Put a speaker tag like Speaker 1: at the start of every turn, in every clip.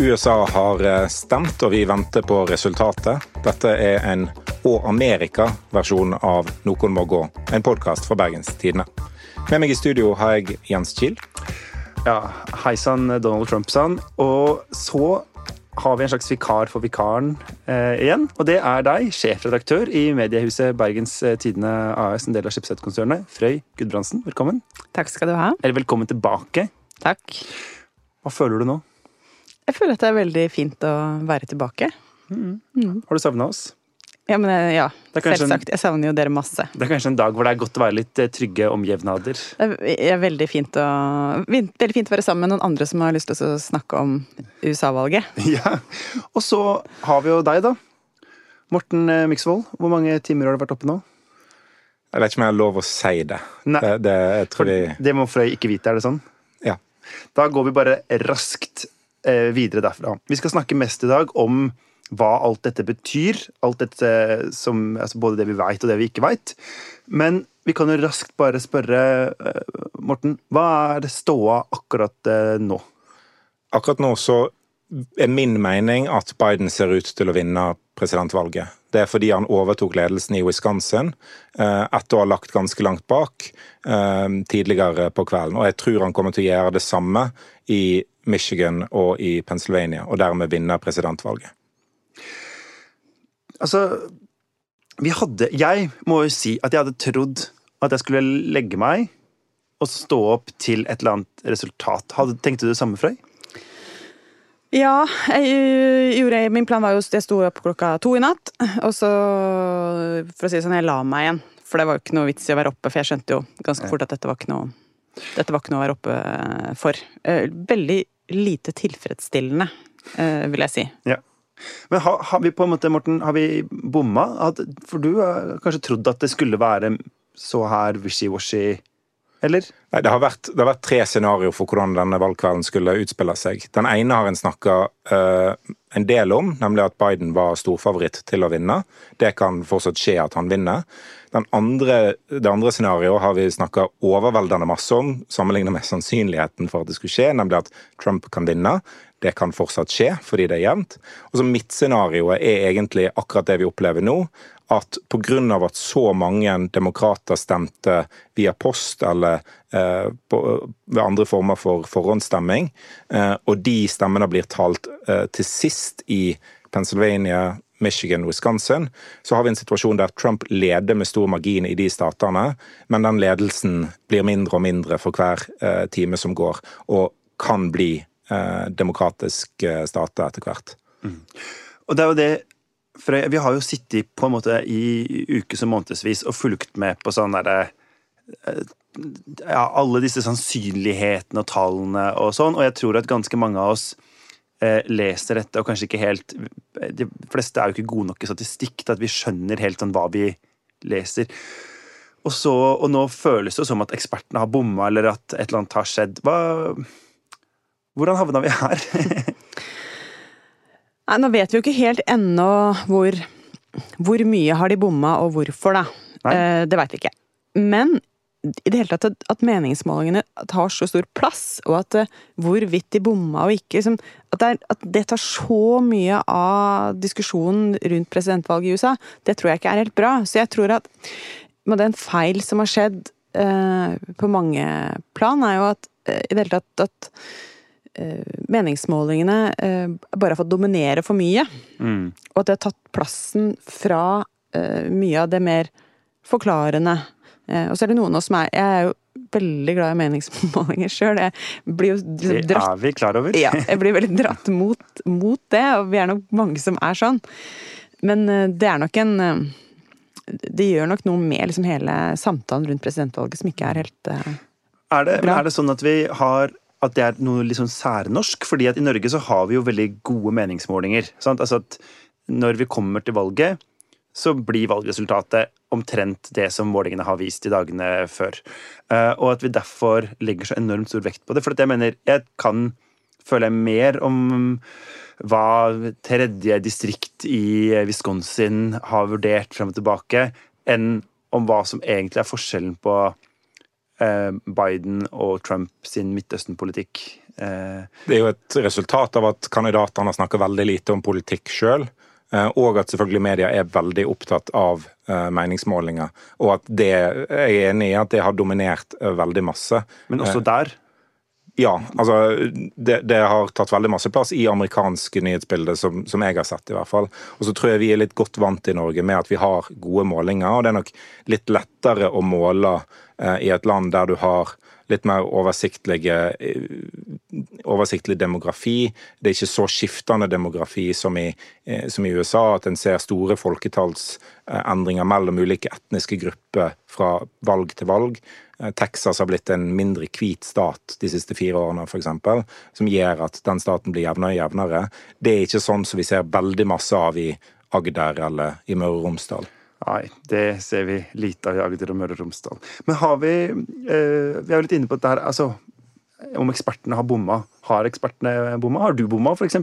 Speaker 1: USA har eh, stemt, og vi venter på resultatet. Dette er en Å Amerika-versjon av Noen må gå, en podkast fra Bergens Tidende. Med meg i studio har jeg Jens Kiel.
Speaker 2: Ja, Hei sann, Donald Trump-sann. Og så har vi en slags vikar for vikaren eh, igjen. Og det er deg, sjefredaktør i mediehuset Bergens eh, Tidende AS, en del av Schibsted-konsernet. Frøy Gudbrandsen, velkommen.
Speaker 3: Takk skal du ha.
Speaker 2: Eller velkommen tilbake.
Speaker 3: Takk.
Speaker 2: Hva føler du nå?
Speaker 3: Jeg føler at det er veldig fint å være tilbake.
Speaker 2: Har du savna oss?
Speaker 3: Ja, men eh, ja,
Speaker 2: en-
Speaker 3: selvsagt. Jeg savner jo dere masse.
Speaker 2: Det er kanskje en dag hvor det er godt å være litt eh, trygge omjevnader.
Speaker 3: Det er- veldig fint å, veldig fint å være sammen med noen andre som har lyst til å snakke om USA-valget.
Speaker 2: Ja. Og så har vi jo deg, da. Morten Miksvold, Hvor mange timer har du vært oppe nå?
Speaker 1: Jeg vet ikke om jeg har lov å si det.
Speaker 2: Nei.
Speaker 1: Det, det jeg tror
Speaker 2: For det må Frøy ikke vite, er det sånn?
Speaker 1: ja.
Speaker 2: Da går vi bare raskt eh, videre derfra. Vi skal snakke mest i dag om hva alt dette betyr. Alt dette som, altså Både det vi veit og det vi ikke veit. Men vi kan jo raskt bare spørre, eh, Morten, hva er det ståa akkurat eh, nå?
Speaker 1: Akkurat nå så er min mening at Biden ser ut til å vinne presidentvalget. Det er fordi han overtok ledelsen i Wisconsin eh, etter å ha lagt ganske langt bak eh, tidligere på kvelden. Og jeg tror han kommer til å gjøre det samme i Michigan og i Pennsylvania, og dermed vinne presidentvalget.
Speaker 2: Altså, vi hadde Jeg må jo si at jeg hadde trodd at jeg skulle legge meg og stå opp til et eller annet resultat. Hadde, tenkte du det samme, Frøy?
Speaker 3: Ja, jeg øh, gjorde Min plan var jo at Jeg sto opp klokka to i natt, og så For å si det sånn, jeg la meg igjen. For det var jo ikke noe vits i å være oppe, for jeg skjønte jo ganske fort at dette var ikke noe Dette var ikke noe å være oppe øh, for. Eh, Veldig lite tilfredsstillende, eh, vil jeg si.
Speaker 2: Ja. Men har, har vi på en måte, Morten, har vi bomma? For du har kanskje trodd at det skulle være så her wishy-washy, eller?
Speaker 1: Nei, det har, vært, det har vært tre scenarioer for hvordan denne valgkvelden skulle utspille seg. Den ene har en snakka en del om, nemlig at Biden var storfavoritt til å vinne. Det kan fortsatt skje at han vinner. Andre, det andre scenarioet har vi snakka overveldende masse om, sammenlignet med sannsynligheten for at det skulle skje, nemlig at Trump kan vinne. Det kan fortsatt skje, fordi det er jevnt. Og så Midtscenarioet er egentlig akkurat det vi opplever nå. At pga. at så mange demokrater stemte via post eller eh, på, ved andre former for forhåndsstemming, eh, og de stemmene blir talt eh, til sist i Pennsylvania, Michigan, Wisconsin, så har vi en situasjon der Trump leder med stor margin i de statene, men den ledelsen blir mindre og mindre for hver eh, time som går, og kan bli eh, demokratiske stater etter hvert.
Speaker 2: Og det er jo det for Vi har jo sittet på en måte i ukes og månedsvis og fulgt med på sånn derre eh, ja, alle disse sannsynlighetene og tallene og sånn, og jeg tror at ganske mange av oss eh, leser dette og kanskje ikke helt De fleste er jo ikke gode nok i statistikk til at vi skjønner helt sånn hva vi leser. Og, så, og nå føles det som at ekspertene har bomma, eller at et eller annet har skjedd. Hva, hvordan havna vi her?
Speaker 3: Nei, nå vet vi jo ikke helt ennå hvor, hvor mye har de bomma, og hvorfor, da. Eh, det veit vi ikke. Men i det hele tatt at, at meningsmålingene tar så stor plass, og at eh, hvorvidt de bomma og ikke liksom, at, det er, at det tar så mye av diskusjonen rundt presidentvalget i USA, det tror jeg ikke er helt bra. Så jeg tror at med er feil som har skjedd eh, på mange plan, er jo at eh, i det hele tatt at meningsmålingene eh, bare har fått dominere for mye.
Speaker 2: Mm.
Speaker 3: Og at det har tatt plassen fra eh, mye av det mer forklarende. Eh, og så er det noen av oss som er Jeg er jo veldig glad i meningsmålinger sjøl. Jo
Speaker 2: Det
Speaker 3: liksom
Speaker 2: er vi klar over.
Speaker 3: ja, jeg blir veldig dratt mot, mot det, og vi er nok mange som er sånn. Men eh, det er nok en eh, Det gjør nok noe med liksom hele samtalen rundt presidentvalget som ikke er helt uh,
Speaker 2: Er det,
Speaker 3: Bra.
Speaker 2: er det sånn at vi har at det er noe litt sånn særnorsk? Fordi at i Norge så har vi jo veldig gode meningsmålinger. Sant? Altså at når vi kommer til valget, så blir valgresultatet omtrent det som målingene har vist i dagene før. Eh, og at vi derfor legger så enormt stor vekt på det. For jeg mener, jeg kan føle mer om hva tredje distrikt i Wisconsin har vurdert frem og tilbake, enn om hva som egentlig er forskjellen på Biden og Trump sin Midtøsten-politikk. Eh,
Speaker 1: Det er jo et resultat av at kandidatene snakker veldig lite om politikk sjøl. Og at selvfølgelig media er veldig opptatt av eh, meningsmålinger. Og at det jeg er enig i at det har dominert eh, veldig masse.
Speaker 2: men også der
Speaker 1: Ja, altså det, det har tatt veldig masse plass i amerikanske nyhetsbilder, som, som jeg har sett, i hvert fall. Og så tror jeg vi er litt godt vant i Norge med at vi har gode målinger, og det er nok litt lettere å måle eh, i et land der du har litt mer oversiktlig demografi. Det er ikke så skiftende demografi som i, som i USA, at en ser store folketallsendringer mellom ulike etniske grupper fra valg til valg. Texas har blitt en mindre hvit stat de siste fire årene, f.eks., som gjør at den staten blir jevnere og jevnere. Det er ikke sånn som vi ser veldig masse av i Agder eller i Møre og Romsdal.
Speaker 2: Nei, det ser vi lite av i Agder og Møre og Romsdal. Men har vi eh, Vi er jo litt inne på dette her, altså om ekspertene har bomma. Har ekspertene bomma? Har du bomma, f.eks.?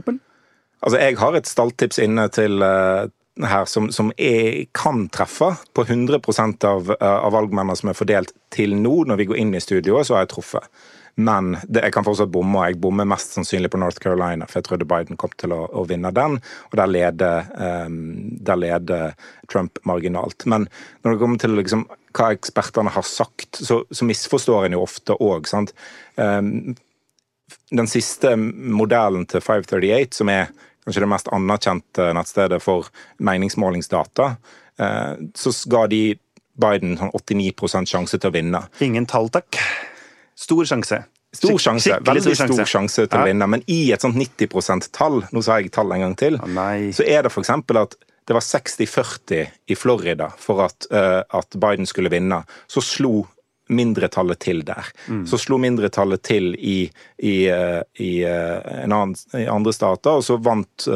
Speaker 1: Altså, jeg har et stalltips inne til uh, her som, som er, kan treffe. På 100 av, uh, av valgmennene som er fordelt til nå, når vi går inn i studioet, så har jeg truffet. Men det, jeg kan fortsatt bomme, og jeg bommer mest sannsynlig på North Carolina, for jeg trodde Biden kom til å, å vinne den, og der leder, um, der leder, Trump marginalt. Men når det kommer til liksom, hva ekspertene har sagt, så, så misforstår en jo ofte òg. Um, den siste modellen til 538, som er kanskje det mest anerkjente nettstedet for meningsmålingsdata, uh, så ga de Biden sånn 89 sjanse til å vinne.
Speaker 2: Ingen tall, takk. Stor sjanse.
Speaker 1: Stor sjanse, Veldig stor sjanse, sjanse til ja. å vinne. Men i et sånt 90 %-tall, nå sa jeg tall en gang til,
Speaker 2: oh,
Speaker 1: så er det f.eks. at det var 60-40 i Florida for at, uh, at, Biden skulle vinne. Så slo mindretallet til der. Mm. Så slo mindretallet til i, i, uh, i, uh, annen, i, andre stater, og så vant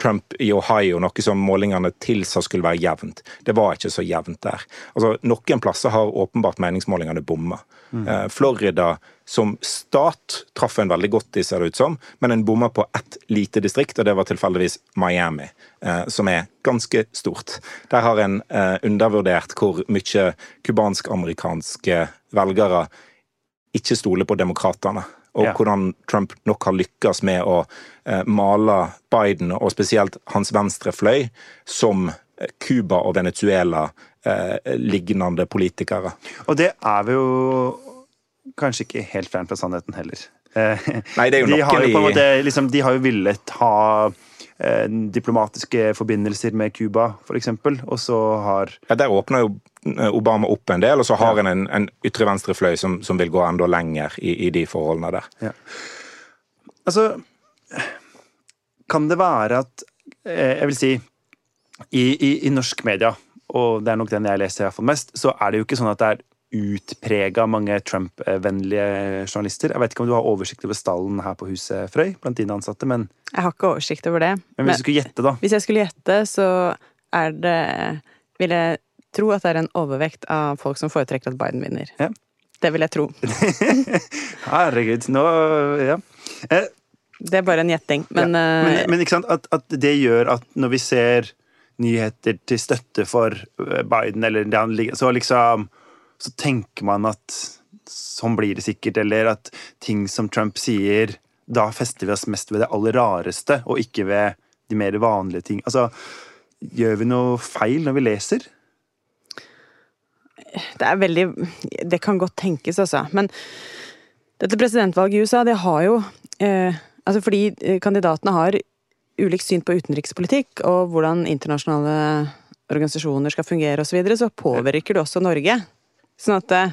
Speaker 1: Trump i Ohio, noe som målingene tilsa skulle være jevnt. Det var ikke så jevnt der. Altså, Noen plasser har åpenbart meningsmålingene bomma. Mm. Florida som stat traff en veldig godt i, ser det ut som, men en bomma på ett lite distrikt, og det var tilfeldigvis Miami, eh, som er ganske stort. Der har en eh, undervurdert hvor mye cubansk-amerikanske velgere ikke stoler på demokratene. Og ja. hvordan Trump nok har lykkes med å eh, male Biden, og spesielt hans venstre fløy, som Cuba og Venezuela eh, lignende politikere.
Speaker 2: Og det er vi jo kanskje ikke helt fjernt fra sannheten heller.
Speaker 1: Eh, Nei, det er jo
Speaker 2: de,
Speaker 1: har
Speaker 2: jo måte, liksom, de har jo villet ha eh, diplomatiske forbindelser med Cuba, f.eks., og så har
Speaker 1: Ja, Der åpner jo eh, Obama opp en del, og så har ja. en en ytre venstre fløy som, som, vil gå enda lenger i, i de forholdene der.
Speaker 2: Ja. Altså Kan det være at eh, Jeg vil si i, i, i, norsk media, og det er nok den jeg leser iallfall mest, så er det jo ikke sånn at det er utprega mange Trump-vennlige journalister. Jeg vet ikke om du har oversikt over stallen her på huset, Frøy, blant dine ansatte, men
Speaker 3: Jeg har ikke oversikt over det.
Speaker 2: Men hvis men, du skulle gjette, da?
Speaker 3: Hvis jeg skulle gjette, så er det Vil jeg tro at det er en overvekt av folk som foretrekker at Biden vinner.
Speaker 2: Ja.
Speaker 3: Det vil jeg tro.
Speaker 2: Herregud, nå Ja.
Speaker 3: Eh, det er bare en gjetting, men, ja.
Speaker 2: men, eh, men ikke sant, at, at det gjør at når vi ser nyheter til støtte for eh, Biden, eller det han ligger Så liksom Så tenker man at sånn blir det sikkert, eller at ting som Trump sier Da fester vi oss mest ved det aller rareste, og ikke ved de mer vanlige ting. Altså, gjør vi noe feil når vi leser?
Speaker 3: Det er veldig Det kan godt tenkes, altså. Men dette presidentvalget i USA, det har jo eh, Altså fordi eh, kandidatene har ulikt syn på utenrikspolitikk og hvordan internasjonale organisasjoner skal fungere osv., så, videre, så påvirker det også Norge. Sånn at det,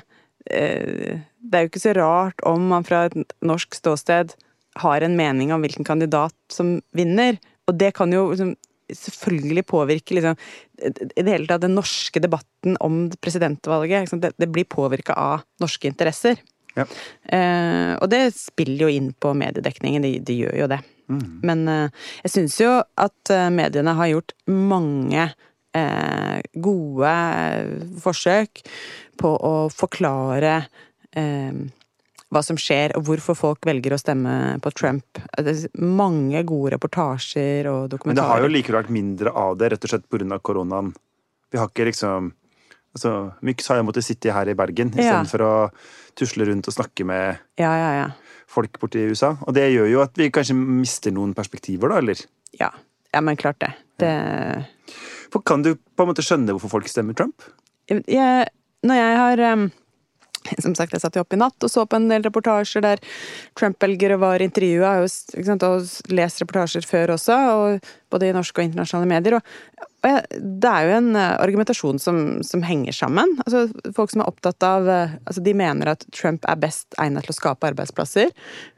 Speaker 3: eh, det er jo ikke så rart om man fra et norsk ståsted har en mening om hvilken kandidat som vinner. Og det kan jo liksom, selvfølgelig påvirke liksom, i det hele tatt den norske debatten om presidentvalget. Liksom, det, det, blir påvirka av norske interesser.
Speaker 2: Ja.
Speaker 3: Eh, og det spiller jo inn på mediedekningen, de, de gjør jo det. Mm. Men eh, jeg syns jo at eh, mediene har gjort mange gode eh, forsøk på å forklare eh, hva som skjer, og hvorfor folk velger å stemme på Trump. Det er mange gode reportasjer og dokumentarer.
Speaker 2: Men det har jo likevel vært mindre av det, rett og slett pga. koronaen. Vi har ikke liksom Altså, Myx har jo måttet sitte her i Bergen
Speaker 3: Ja.
Speaker 2: istedenfor å tusle rundt og snakke med
Speaker 3: Ja, ja, ja.
Speaker 2: folk borti USA. Og det gjør jo at vi kanskje mister noen perspektiver, da, eller?
Speaker 3: Ja, ja men klart det. det
Speaker 2: For kan du på en måte skjønne hvorfor folk stemmer Trump?
Speaker 3: jeg, Når jeg har Som sagt, jeg satt jo opp i natt og så på en del reportasjer der Trump-velgere var intervjua, og, lest reportasjer før også, og både i norske og internasjonale medier. Og, og jeg, det er jo en eh, argumentasjon som, som henger sammen. Altså, folk som er opptatt av eh, altså, De mener at Trump er best egnet til å skape arbeidsplasser.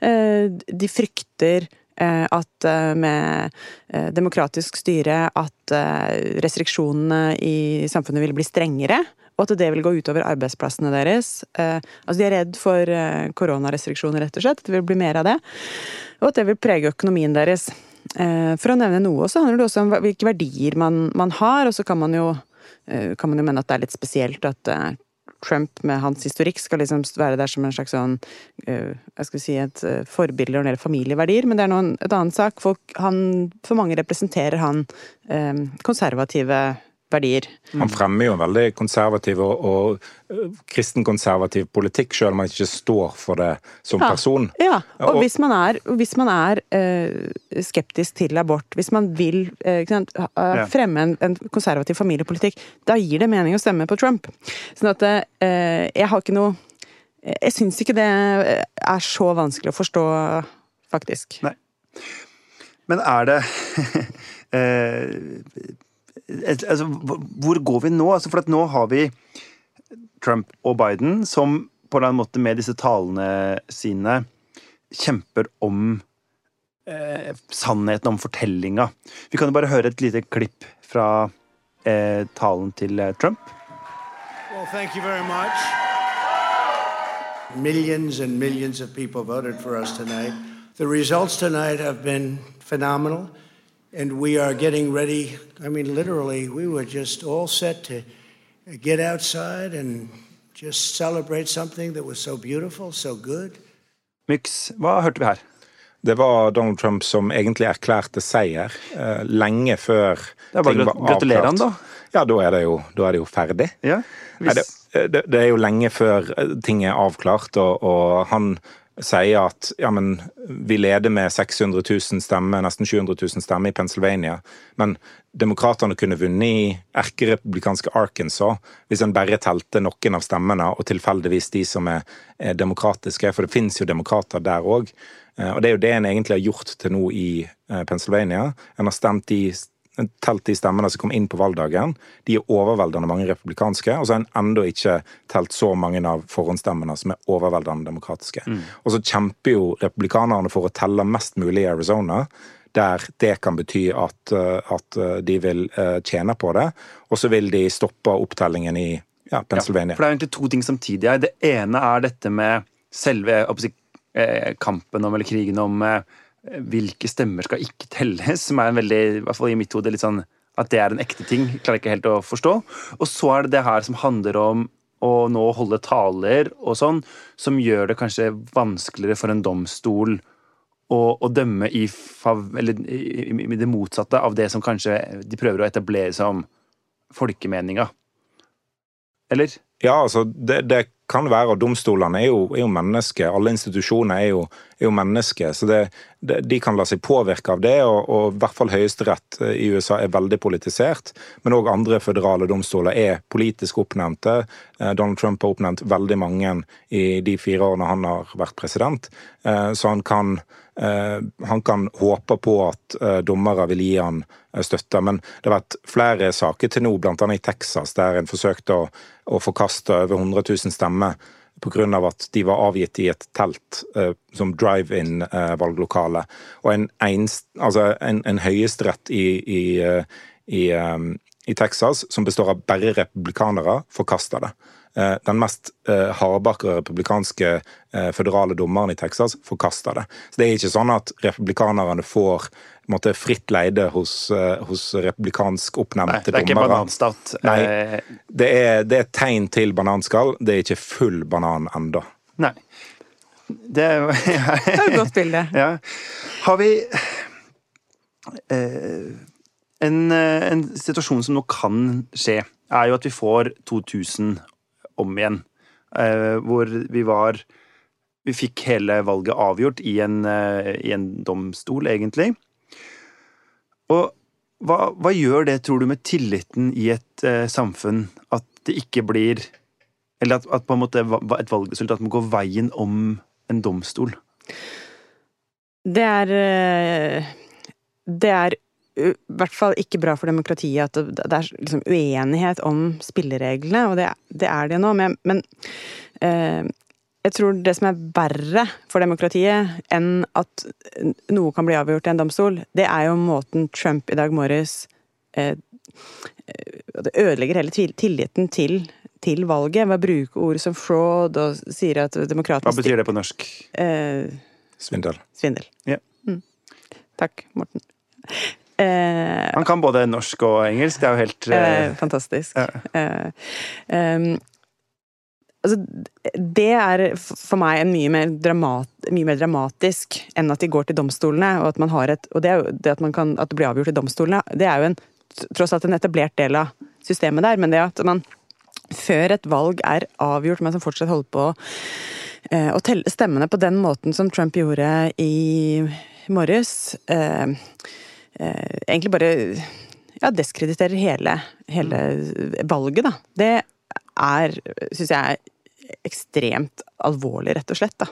Speaker 3: Eh, De frykter at eh, med eh, demokratisk styre at eh, restriksjonene i samfunnet vil bli strengere, og at det vil gå utover arbeidsplassene deres. Eh, Altså De er redd for eh, koronarestriksjoner, rett og slett. Det vil bli mer av det. Og at det vil prege økonomien deres. Eh, For å nevne noe, så handler det også om hvilke verdier man, man har, og så kan man jo eh, kan man jo mene at det er litt spesielt at eh, Trump med hans historikk skal liksom være der som en slags sånn eh, jeg skal si et eh, forbilde når det gjelder familieverdier, men det er nå et annen sak. Folk, han, for mange representerer han eh, konservative verdier.
Speaker 1: Han fremmer jo en veldig konservativ og, og øh, kristenkonservativ politikk, selv om han ikke står for det som
Speaker 3: Ja.
Speaker 1: person.
Speaker 3: Ja, og
Speaker 1: Og-
Speaker 3: hvis man er, hvis man er eh, skeptisk til abort, hvis man vil eh, sant, ha- fremme en, en konservativ familiepolitikk, da gir det mening å stemme på Trump. Sånn at eh, jeg har ikke noe Jeg syns ikke det er så vanskelig å forstå, faktisk.
Speaker 2: Nei. Men er det eh, altså, Hvor går vi nå? Altså, for nå har vi Trump og Biden som på en måte med disse talene sine kjemper om eh, sannheten om fortellinga. Vi kan jo bare høre et lite klipp fra eh, talen til eh, Trump.
Speaker 4: Well, thank you very much. Millions and millions of people voted for us tonight. The results tonight have been phenomenal, and we are getting ready. I mean, literally, we were just all set to get outside and just celebrate something that was so beautiful, so good.
Speaker 2: Myx, hva hørte vi her?
Speaker 1: Det var Donald Trump som egentlig erklærte seier eh, lenge før ting var
Speaker 2: avklart. gratulerer han,
Speaker 1: da. Ja, da er det jo, da er det jo ferdig.
Speaker 2: Ja,
Speaker 1: Nei, det, det, det er jo lenge før eh, ting er avklart, og, og han sier at ja, men vi leder med 600 000 stemmer, nesten 700 000 stemmer i Pennsylvania, men demokratene kunne vunnet i erkerepublikanske Arkansas hvis en bare telte noen av stemmene, og tilfeldigvis de som er, er demokratiske, for det finnes jo demokrater der òg. Og det er jo det en egentlig har gjort til nå i eh, Pennsylvania. En har stemt de telt de stemmene som kom inn på valgdagen. De er overveldende mange republikanske. Og så har en ennå ikke telt så mange av forhåndsstemmene som er overveldende demokratiske. Og så kjemper jo republikanerne for å telle mest mulig i Arizona. Der det kan bety at, eh, at eh, de vil eh, tjene på det. Og så vil de stoppe opptellingen i ja, Pennsylvania.
Speaker 2: For det er egentlig to ting samtidig her. Det ene er dette med selve si, kampen om, eller krigen om hvilke stemmer skal ikke telles, som er en veldig, i hvert fall i mitt hode, litt sånn at det er en ekte ting. Klarer ikke helt å forstå. Og så er det det her som handler om å nå holde taler og sånn, som gjør det kanskje vanskeligere for en domstol å, å dømme i, fav, eller, i, i det motsatte av det som kanskje de prøver å etablere som folkemeninga. Eller?
Speaker 1: Ja, altså, det, det kan være, og domstolene er jo, er jo mennesker. Alle institusjoner er jo, er jo mennesker. Så det, det, de kan la seg påvirke av det, og, og i hvert fall Høyesterett eh, i USA er veldig politisert. Men òg andre føderale domstoler er politisk oppnevnte. Eh, Donald Trump har oppnevnt veldig mange i de fire årene han har vært president. Eh, Så han kan han kan håpe på at dommere vil gi han støtte. Men det har vært flere saker til nå, bl.a. i Texas, der en forsøkte å, å forkaste over 100 000 stemmer pga. at de var avgitt i et telt eh, som drive-in-valglokale. Og en, einst, altså en, en høyesterett i, i, eh, i, eh, i Texas, som består av bare republikanere, forkasta det. Eh, Den mest eh, hardbarkede republikanske eh, føderale dommeren i Texas forkaster det. Så det er ikke sånn at republikanerne får måtte, fritt leide hos, eh, hos republikansk
Speaker 2: Nei,
Speaker 1: dommere.
Speaker 2: det er ikke
Speaker 1: dommere.
Speaker 2: bananstat.
Speaker 1: Nei. Det er, det er tegn til bananskall, det er ikke full banan enda.
Speaker 2: nei. Det er
Speaker 3: Det er et godt bilde.
Speaker 2: Ja. Har vi eh, en, eh, en situasjon som nå kan skje er jo at vi får 2000 om igjen. Eh, hvor vi var Vi fikk hele valget avgjort i en, eh, i en domstol, egentlig. Og hva, hva, gjør det, tror du, med tilliten i et eh, samfunn at det ikke blir Eller at, at på en måte et valgresultat må gå veien om en domstol?
Speaker 3: Det er eh, Det er i hvert fall ikke bra for demokratiet at det er liksom uenighet om spillereglene, og det, det er det nå. Men, men eh, jeg tror det som er verre for demokratiet enn at noe kan bli avgjort i en domstol, det er jo måten Trump i dag morges eh, eh Det ødelegger hele tilliten til, til, valget ved å bruke ord som fraud og sier at demokratene
Speaker 2: Hva betyr det på norsk?
Speaker 3: Eh,
Speaker 1: svindel.
Speaker 3: Svindel.
Speaker 2: Yeah.
Speaker 3: Mm. Takk, Morten.
Speaker 2: Eh, Han kan både norsk og engelsk. Det er jo helt
Speaker 3: eh, Fantastisk. Ja. Um, altså, det er for meg en mye mer, dramat, mye mer, dramatisk enn at de går til domstolene. Og at man har et, og det, det at, kan, at, det blir avgjort i domstolene, det er jo en, tross alt en etablert del av systemet der. Men det at man før et valg er avgjort, men som fortsatt holder på eh, å telle stemmene på den måten som Trump gjorde i morges eh, eh, Egentlig bare ja, deskrediterer hele, hele valget, da. Det er, syns jeg, ekstremt alvorlig, rett og slett. da.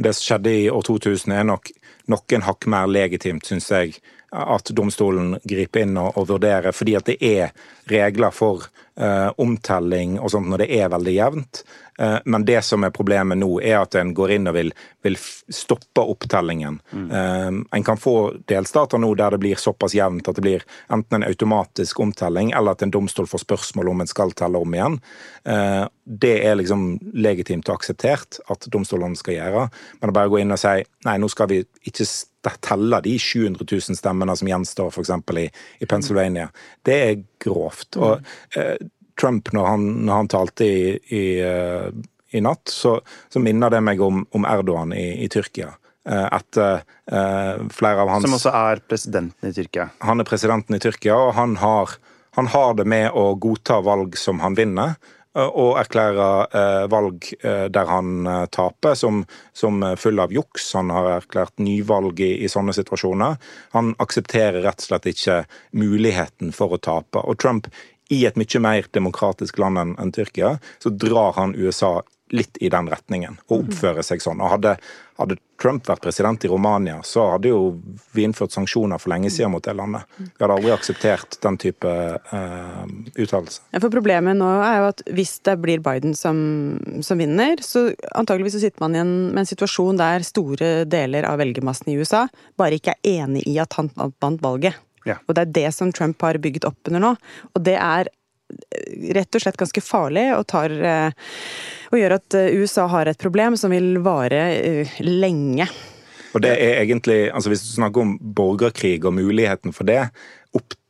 Speaker 1: Det som skjedde i år 2000 er nok noen hakk mer legitimt, syns jeg, at domstolen griper inn og, og, vurderer, fordi at det er regler for uh, omtelling og sånt når det er veldig jevnt. Eh, men det som er problemet nå, er at en går inn og vil, vil stoppe opptellingen. Mm. Eh, en kan få delstater nå der det blir såpass jevnt at det blir enten en automatisk omtelling, eller at en domstol får spørsmål om en skal telle om igjen. det er liksom legitimt og akseptert at domstolene skal gjøre, men å bare gå inn og si nei, nå skal vi ikke telle de 700 000 stemmene som gjenstår f.eks. I, i Pennsylvania. Det er grovt. Og eh, Trump, når han, når han talte i, i, uh, i natt, så, så, minner det meg om, om Erdogan i, i Tyrkia. Etter uh, flere av hans
Speaker 2: Som også er presidenten i Tyrkia?
Speaker 1: Han er presidenten i Tyrkia, og han har, han har det med å godta valg som han vinner og erklærer eh, valg eh, der han eh, taper, som, som full av juks. Han har erklært nyvalg i, i, sånne situasjoner. Han aksepterer rett og slett ikke muligheten for å tape. Og Trump, i et mye mer demokratisk land enn en Tyrkia, så drar han USA litt i den retningen, og oppfører seg sånn. Og hadde, hadde, Trump vært president i Romania, så hadde jo vi innført sanksjoner for lenge siden mot det landet. Vi hadde aldri akseptert den type uh, uttalelse.
Speaker 3: Ja, for problemet nå er jo at hvis det blir Biden som, som vinner, så antageligvis så sitter man i en, med en situasjon der store deler av velgermassen i USA bare ikke er enig i at han vant valget. Ja. Og det er det som Trump har bygget opp under nå. Og det er rett og slett ganske farlig og, tar, eh, og gjør at eh, USA har et problem som vil vare eh, lenge.
Speaker 1: Og det er egentlig, altså Hvis du snakker om borgerkrig og muligheten for det,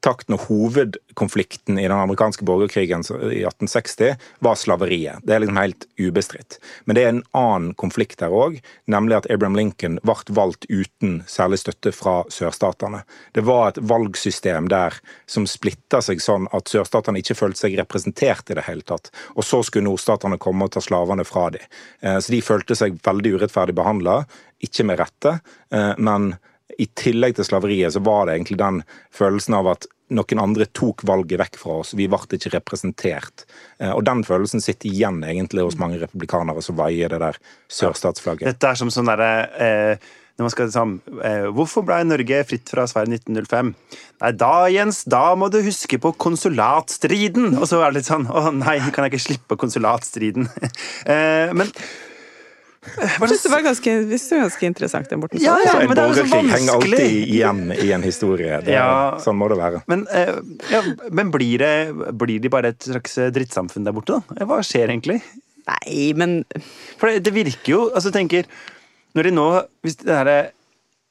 Speaker 1: opptakten når hovedkonflikten i den amerikanske borgerkrigen i 1860 var slaveriet. Det er liksom helt ubestridt. Men det er en annen konflikt der òg, nemlig at Abraham Lincoln ble valgt uten særlig støtte fra sørstatene. Det var et valgsystem der som splitta seg sånn at sørstatene ikke følte seg representert i det hele tatt. Og så skulle nordstatene komme og ta slavene fra dem. Eh, så de følte seg veldig urettferdig behandla, ikke med rette, eh, men i tillegg til slaveriet, så var det egentlig den følelsen av at noen andre tok valget vekk fra oss. Vi ble ikke representert. Eh, og den følelsen sitter igjen egentlig hos mange republikanere som vaier det der sørstatsflagget.
Speaker 2: Dette er som sånn derre eh, når man skal liksom, eh, Hvorfor ble Norge fritt fra Sverige 1905? Nei, da, Jens, da må du huske på konsulatstriden! Og så er det litt sånn Å nei, kan jeg ikke slippe konsulatstriden? eh, men
Speaker 3: jeg syns det var ganske, det var ganske interessant. Morten.
Speaker 1: Ja, ja, men det jo så vanskelig. henger alltid igjen i en historie. Det, ja, sånn må det være.
Speaker 2: Men, eh, ja, men blir, det, blir, de bare et slags drittsamfunn der borte, da? Hva skjer egentlig?
Speaker 3: Nei, men
Speaker 2: For det, det virker jo Altså, tenker Når de nå Hvis det herre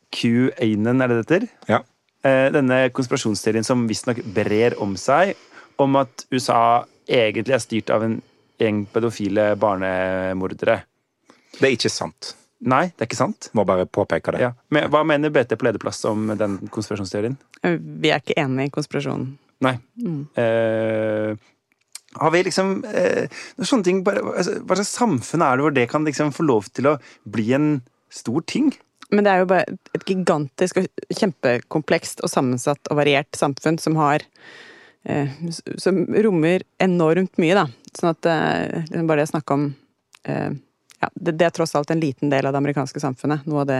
Speaker 2: Q-anen, er det det heter?
Speaker 1: Ja.
Speaker 2: Eh, denne konspirasjonsteorien som visstnok brer om seg, om at USA egentlig er styrt av en gjeng pedofile barnemordere.
Speaker 1: Det er ikke sant.
Speaker 2: Nei, det er ikke sant.
Speaker 1: Må bare påpeke det.
Speaker 2: Ja. Men, hva mener BT på lederplass om den konspirasjonsteorien?
Speaker 3: Vi er ikke enig i konspirasjonen.
Speaker 2: Nei. Mm. Eh, Har vi liksom eh, sånne ting bare, altså, Hva slags samfunn er det hvor det kan liksom få lov til å bli en stor ting?
Speaker 3: Men det er jo bare et gigantisk og kjempekomplekst og sammensatt og variert samfunn som har eh, Som rommer enormt mye, da. Sånn at eh, liksom bare det å snakke om eh, ja, det, det, er tross alt en liten del av det amerikanske samfunnet. Noe av det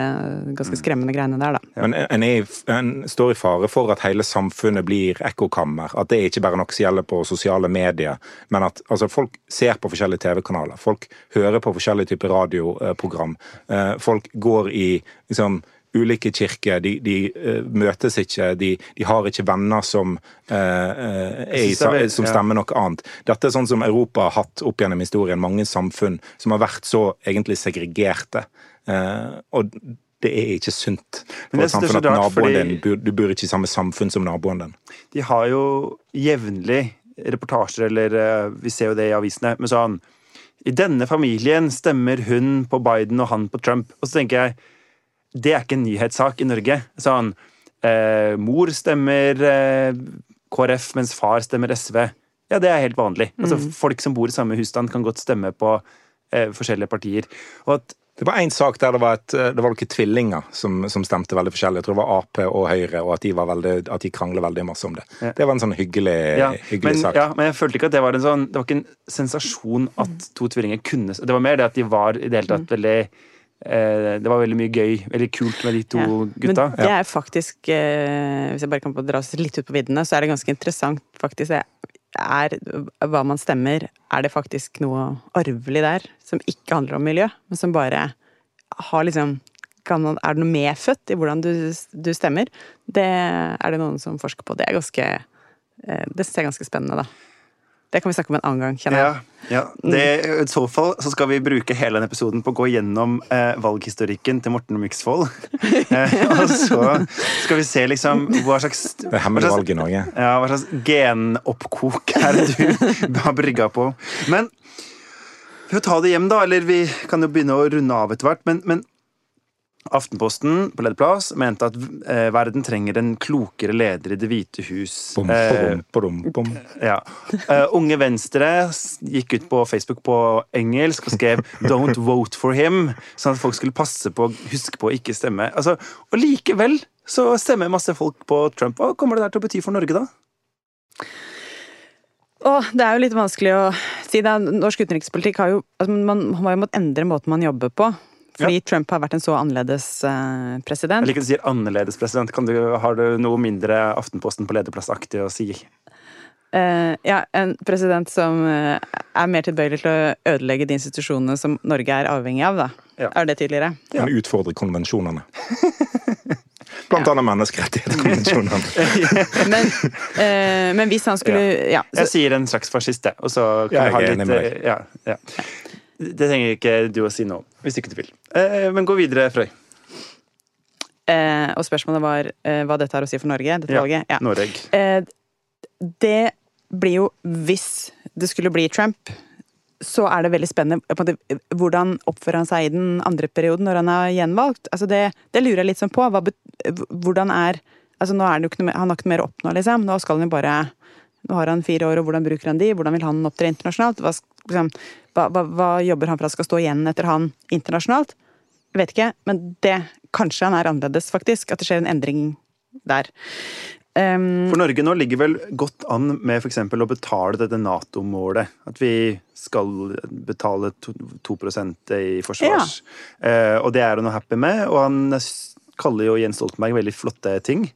Speaker 3: ganske mm. skremmende greiene der, da.
Speaker 1: Men en, er, en, står i fare for at hele samfunnet blir ekkokammer. At det ikke bare som gjelder på sosiale medier, men at altså, folk ser på forskjellige TV-kanaler. Folk hører på forskjellige typer radioprogram. Eh, folk går i liksom ulike kirker. De, de uh, møtes ikke, de, de, har ikke venner som, uh, i, som stemmer noe annet. Dette er sånn som Europa har hatt opp gjennom historien, mange samfunn som har vært så egentlig segregerte. Uh, og det er ikke sunt for et samfunn at naboen din Du bor ikke i samme samfunn som naboen din.
Speaker 2: De har jo jevnlig reportasjer, eller vi ser jo det i avisene, med sånn I denne familien stemmer hun på Biden og han på Trump. Og så tenker jeg det er ikke en nyhetssak i Norge. Sånn eh, Mor stemmer eh, KrF, mens far stemmer SV. Ja, det er helt vanlig. Altså, mm. Folk som bor i samme husstand, kan godt stemme på eh, forskjellige partier. Og at
Speaker 1: det var én sak der det var, et, det var noen tvillinger som, som, stemte veldig forskjellig. Jeg tror det var Ap og Høyre, og at de, var veldig, at de krangler veldig masse om det. Ja. Det var en sånn hyggelig, ja, hyggelig
Speaker 2: men,
Speaker 1: sak.
Speaker 2: Ja, men jeg følte ikke at det var en sånn Det var ikke en sensasjon at to tvillinger kunne Det var mer det at de var i det hele tatt mm. veldig Eh, det var veldig mye gøy, veldig kult med de to ja, gutta.
Speaker 3: Men det er faktisk, eh, hvis jeg bare kan dra dra litt ut på viddene, så er det ganske interessant faktisk. Er hva man stemmer, er det faktisk noe arvelig der som ikke handler om miljø, men som bare har liksom man, Er det noe medfødt i hvordan du, du, stemmer? Det er det noen som forsker på. Det er ganske eh, Det syns jeg er ganske spennende, da. Det kan vi snakke om en annen gang, kjenner jeg.
Speaker 2: Ja, ja. Det, I så fall så skal vi bruke hele denne episoden på å gå gjennom eh, valghistorikken til Morten Myksvold. eh, og så skal vi se liksom hva slags
Speaker 1: Det er slags, valg i Norge.
Speaker 2: Ja, hva slags genoppkok er det du har brygga på. Men vi får ta det hjem, da. Eller vi kan jo begynne å runde av etter hvert. Men, men Aftenposten på lederplass mente at eh, verden trenger en klokere leder i Det hvite hus.
Speaker 1: Bom, eh, bom, bom,
Speaker 2: ja. uh, Unge Venstre gikk ut på Facebook på engelsk og skrev 'Don't vote for him', sånn at folk skulle passe på huske på å ikke stemme. Altså, og likevel så stemmer masse folk på Trump. Hva kommer det der til å bety for Norge, da?
Speaker 3: Åh, det er jo litt vanskelig å si. Det. Norsk utenrikspolitikk har jo altså Man har jo måttet endre måten man jobber på. Fordi ja. Trump har vært en så annerledes uh, president.
Speaker 2: Jeg liker at du sier annerledes president. Du, har du noe mindre Aftenposten på lederplassaktig å si?
Speaker 3: Uh, ja, en president som uh, er mer tilbøyelig til å ødelegge de institusjonene som Norge er avhengig av, da. Ja. Er det tydeligere?
Speaker 1: Ja. Han utfordrer konvensjonene. Blant annet menneskerettighetskonvensjonene.
Speaker 3: men, men, hvis han skulle ja.
Speaker 2: så, Jeg sier en slags fascist, jeg. Og så kan jeg ha litt ja, ja. Det trenger ikke du å si nå, hvis ikke du vil. Eh, men gå videre, Frøy.
Speaker 3: Eh, og spørsmålet var eh, hva dette har å si for Norge? Dette ja, valget?
Speaker 2: Ja. Norge.
Speaker 3: Eh, det blir jo, hvis det skulle bli Trump, så er det veldig spennende måte, hvordan oppfører han seg i den andre perioden, når han er gjenvalgt. Altså det, det, lurer jeg litt sånn på. Hva, hvordan er altså nå er det jo ikke noe, Han har ikke noe mer å oppnå, liksom. Nå skal han jo bare Nå har han fire år, og hvordan bruker han de? Hvordan vil han opptre internasjonalt? Hva, liksom, hva, hva, hva, jobber han for at skal stå igjen etter han internasjonalt? Jeg vet ikke, men det Kanskje han er annerledes, faktisk. At det skjer en endring der.
Speaker 2: Um, for Norge nå ligger vel godt an med f.eks. å betale dette Nato-målet. At vi skal betale 2, 2 i forsvars. Ja. Uh, og det er han happy med. Og han kaller jo Jens Stoltenberg veldig flotte ting.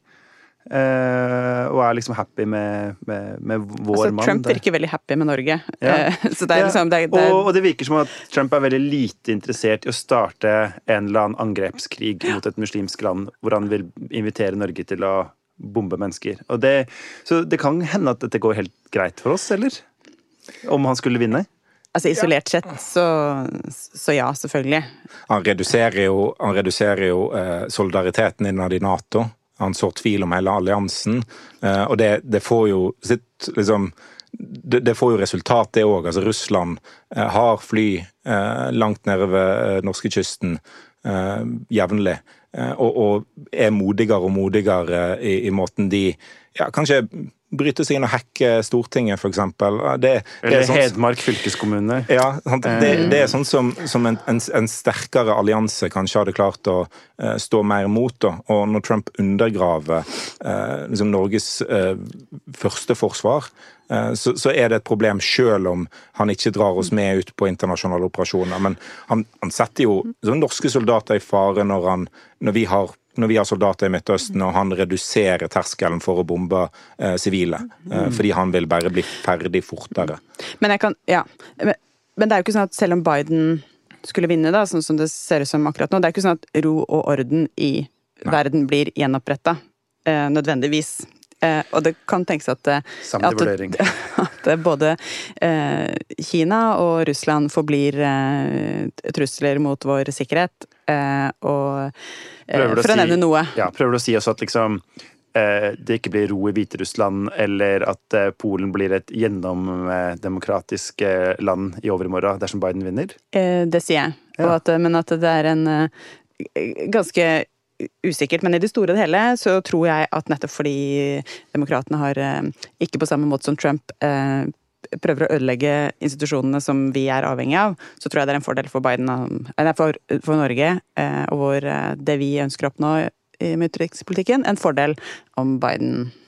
Speaker 2: Uh, og er liksom happy med, med, med vår altså, mann.
Speaker 3: Trump virker veldig happy med Norge. Ja. Det liksom, det,
Speaker 2: det er... Og, og, det virker som at Trump er veldig lite interessert i å starte en eller annen angrepskrig mot et muslimsk land, hvor han vil invitere Norge til å bombe mennesker. Det, så det kan hende at dette går helt greit for oss, eller? Om han skulle vinne?
Speaker 3: Altså Isolert sett, så, så, ja, selvfølgelig.
Speaker 1: Han reduserer jo, han reduserer jo eh, solidariteten innad i Nato. Han sår tvil om hele alliansen. Eh, og det, det får jo sitt liksom det, det, får jo resultat, det òg. Altså, Russland eh, har fly eh, langt nede ved norskekysten eh, jevnlig. Og, og, er modigere og modigere i, i måten de ja, kanskje bryte seg inn og hacke Stortinget, f.eks.
Speaker 2: Eller sånn, Hedmark fylkeskommune.
Speaker 1: Ja, det, det, er sånn som, som en, en, en, sterkere allianse kanskje hadde klart å uh, stå mer mot. Da. Og når Trump undergraver uh, liksom Norges uh, første forsvar, så, så, er det et problem selv om han ikke drar oss med ut på internasjonale operasjoner. Men han, han setter jo norske soldater i fare når, han, når vi har når vi har soldater i Midtøsten, og han reduserer terskelen for å bombe eh, sivile. Eh, fordi han vil bare bli ferdig fortere.
Speaker 3: Men, kan, ja. men, men, det er jo ikke sånn at selv om Biden skulle vinne, da, sånn som det ser ut som akkurat nå, det er ikke sånn at ro og orden i Nei. verden blir gjenoppretta. Eh, nødvendigvis. Eh, og det kan tenkes at,
Speaker 2: eh, at,
Speaker 3: at både eh, Kina og Russland forblir trusler mot vår sikkerhet. Og for å, si, nevne noe.
Speaker 2: Ja, prøver du å si også at liksom det ikke blir ro i Hviterussland, eller at Polen blir et gjennomdemokratisk land i overmorgen dersom Biden vinner?
Speaker 3: Det sier jeg. Ja. At, men at det er en ganske usikkert, men i det store og hele så tror jeg at nettopp fordi demokratene har, eh, ikke på samme måte som Trump, eh, prøver å ødelegge institusjonene som vi er avhengig av, så tror jeg det er en fordel for, Biden, nei, for, for Norge eh, og hvor det vi ønsker å oppnå med utenrikspolitikken, en fordel om Biden eh,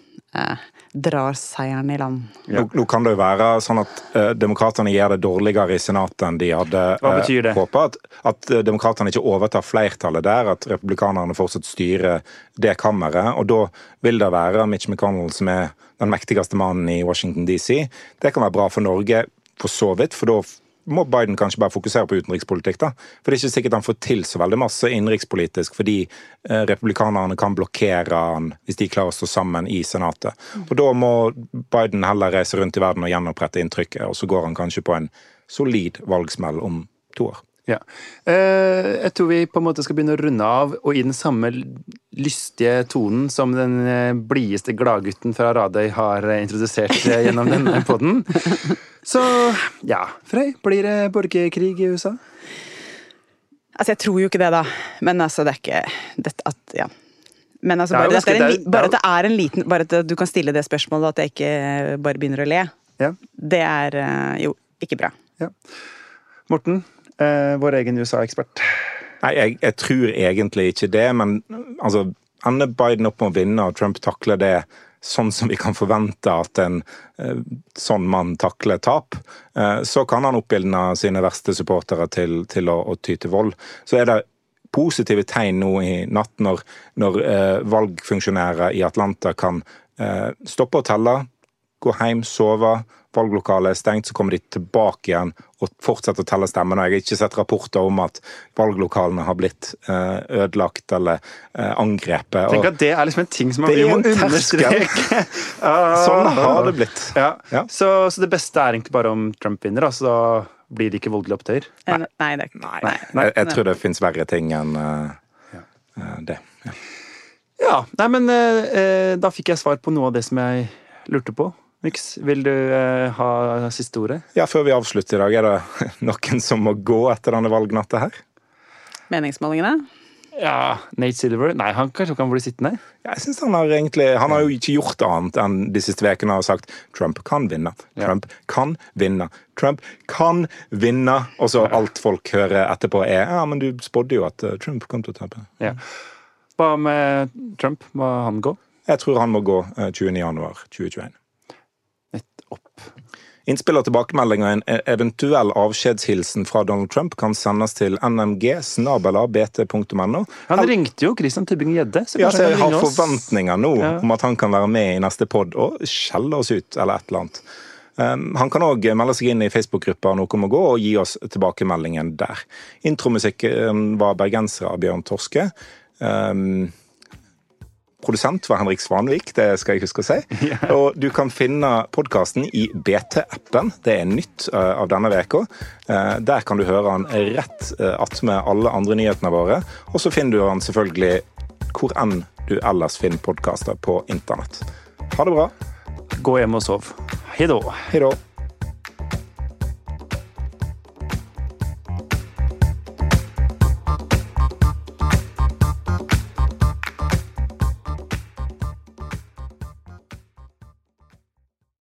Speaker 3: drar seieren i land.
Speaker 1: Ja. Nå, nå, kan det jo være sånn at eh, demokratene gjør det dårligere i Senatet enn de hadde eh, håpa. At, at uh, demokratene ikke overtar flertallet der, at republikanerne fortsatt styrer det kammeret. Og da vil det være Mitch McConnell som er den mektigste mannen i Washington DC. Det kan være bra for Norge for så vidt, for da må Biden kanskje bare fokusere på utenrikspolitikk. da. For Det er ikke sikkert han får til så veldig masse innenrikspolitisk, fordi eh, republikanerne kan blokkere han hvis de klarer å stå sammen i Senatet. Og Da må Biden heller reise rundt i verden og gjenopprette inntrykket, og så går han kanskje på en solid valgsmell om to år.
Speaker 2: Ja. Eh, jeg tror vi på en måte skal begynne å runde av, og i den samme lystige tonen som den eh, blideste gladgutten fra Radøy har introdusert gjennom denne poden. Så ja, Frøy, blir det borgerkrig i USA?
Speaker 3: Altså, jeg tror jo ikke det, da. Men altså, det er ikke dette at Ja. Men altså, bare, det er en, bare at det er en liten Bare at du kan stille det spørsmålet, at jeg ikke bare begynner å le. Ja. Det er eh, jo ikke bra. Ja.
Speaker 2: Morten, eh, vår egen USA-ekspert?
Speaker 1: Nei, jeg, jeg, tror egentlig ikke det, men altså Ender Biden opp med å vinne, og Trump takler det sånn som vi kan forvente at en eh, sånn mann takler tap, eh, så kan han oppildne sine verste supportere til, til å, å, ty til vold. Så er det positive tegn nå i natt når, når eh, valgfunksjonærer i Atlanta kan eh, stoppe å telle, gå hjem, sove, valglokalet er stengt, så kommer de tilbake igjen og fortsetter å telle stemmene. Jeg har ikke sett rapporter om at valglokalene har blitt eh, ødelagt eller eh, angrepet.
Speaker 2: Tenk at det er liksom en ting som vi må understreke.
Speaker 1: sånn har det blitt.
Speaker 2: Ja. Ja. Så, så, det beste er egentlig bare om Trump vinner, så blir det ikke voldelige opptøyer?
Speaker 3: Nei. Nei, det, nei. nei.
Speaker 1: Jeg, jeg, tror det fins verre ting enn uh, det. Ja.
Speaker 2: ja. Nei, men uh, da fikk jeg svar på noe av det som jeg lurte på. Mix, vil du eh, ha siste ordet?
Speaker 1: Ja, Før vi avslutter i dag, er det noen som må gå etter denne valgnatta her?
Speaker 3: Meningsmålingene?
Speaker 2: Ja, Nate Silver Nei, han kanskje kan bli sittende?
Speaker 1: Jeg synes Han har egentlig, han har jo ikke gjort annet enn de siste ukene har sagt Trump kan vinne. Trump ja. kan vinne. Trump kan vinne. Og så alt folk hører etterpå er ja, men du spådde jo at eh, Trump kom til å tape.
Speaker 2: Ja. Hva med Trump? Må han gå?
Speaker 1: Jeg tror han må gå 20.1.2021.
Speaker 2: Opp.
Speaker 1: Innspill og tilbakemeldinger en eventuell avskjedshilsen fra Donald Trump kan sendes til nmg.bt.no.
Speaker 2: Han ringte jo Christian Tybring-Gjedde.
Speaker 1: Ja, så jeg har forventninger nå ja. om at han kan være med i neste pod og skjelle oss ut, eller et eller annet. Um, han kan òg melde seg inn i Facebook-gruppa Noe må gå og gi oss tilbakemeldingen der. Intromusikken var bergensere av Bjørn Torske. Um, Produsent var Henrik Svanvik, det skal jeg huske å si. Og du kan finne podkasten i BT-appen. Det er nytt eh, av denne veka. Eh, der kan du høre den rett eh, attmed alle andre nyhetene våre. Og så finner du den selvfølgelig hvor enn du ellers finner podkaster på internett. Ha det bra.
Speaker 2: Gå hjem og sov.
Speaker 1: Hei da.